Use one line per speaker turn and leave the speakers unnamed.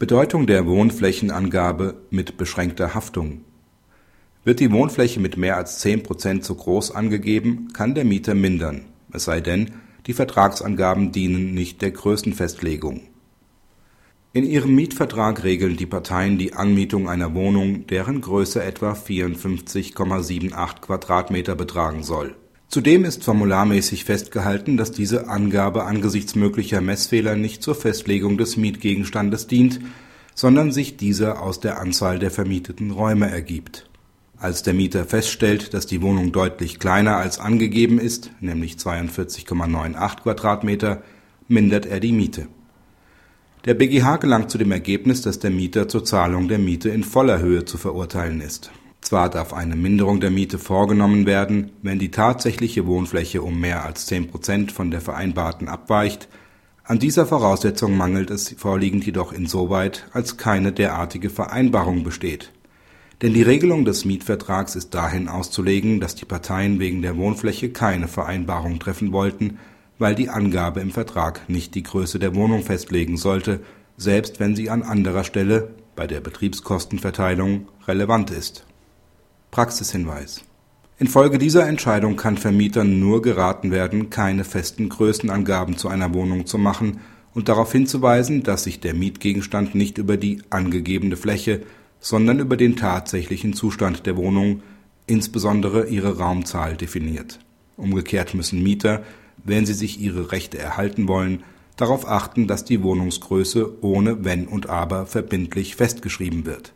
Bedeutung der Wohnflächenangabe mit beschränkter Haftung Wird die Wohnfläche mit mehr als 10 Prozent zu groß angegeben, kann der Mieter mindern, es sei denn, die Vertragsangaben dienen nicht der Größenfestlegung. In ihrem Mietvertrag regeln die Parteien die Anmietung einer Wohnung, deren Größe etwa 54,78 Quadratmeter betragen soll. Zudem ist formularmäßig festgehalten, dass diese Angabe angesichts möglicher Messfehler nicht zur Festlegung des Mietgegenstandes dient, sondern sich dieser aus der Anzahl der vermieteten Räume ergibt. Als der Mieter feststellt, dass die Wohnung deutlich kleiner als angegeben ist, nämlich 42,98 Quadratmeter, mindert er die Miete. Der BGH gelangt zu dem Ergebnis, dass der Mieter zur Zahlung der Miete in voller Höhe zu verurteilen ist zwar darf eine Minderung der Miete vorgenommen werden, wenn die tatsächliche Wohnfläche um mehr als 10 Prozent von der vereinbarten abweicht, an dieser Voraussetzung mangelt es vorliegend jedoch insoweit, als keine derartige Vereinbarung besteht. Denn die Regelung des Mietvertrags ist dahin auszulegen, dass die Parteien wegen der Wohnfläche keine Vereinbarung treffen wollten, weil die Angabe im Vertrag nicht die Größe der Wohnung festlegen sollte, selbst wenn sie an anderer Stelle bei der Betriebskostenverteilung relevant ist Praxishinweis Infolge dieser Entscheidung kann Vermietern nur geraten werden, keine festen Größenangaben zu einer Wohnung zu machen und darauf hinzuweisen, dass sich der Mietgegenstand nicht über die angegebene Fläche, sondern über den tatsächlichen Zustand der Wohnung, insbesondere ihre Raumzahl, definiert. Umgekehrt müssen Mieter, wenn sie sich ihre Rechte erhalten wollen, darauf achten, dass die Wohnungsgröße ohne Wenn und Aber verbindlich festgeschrieben wird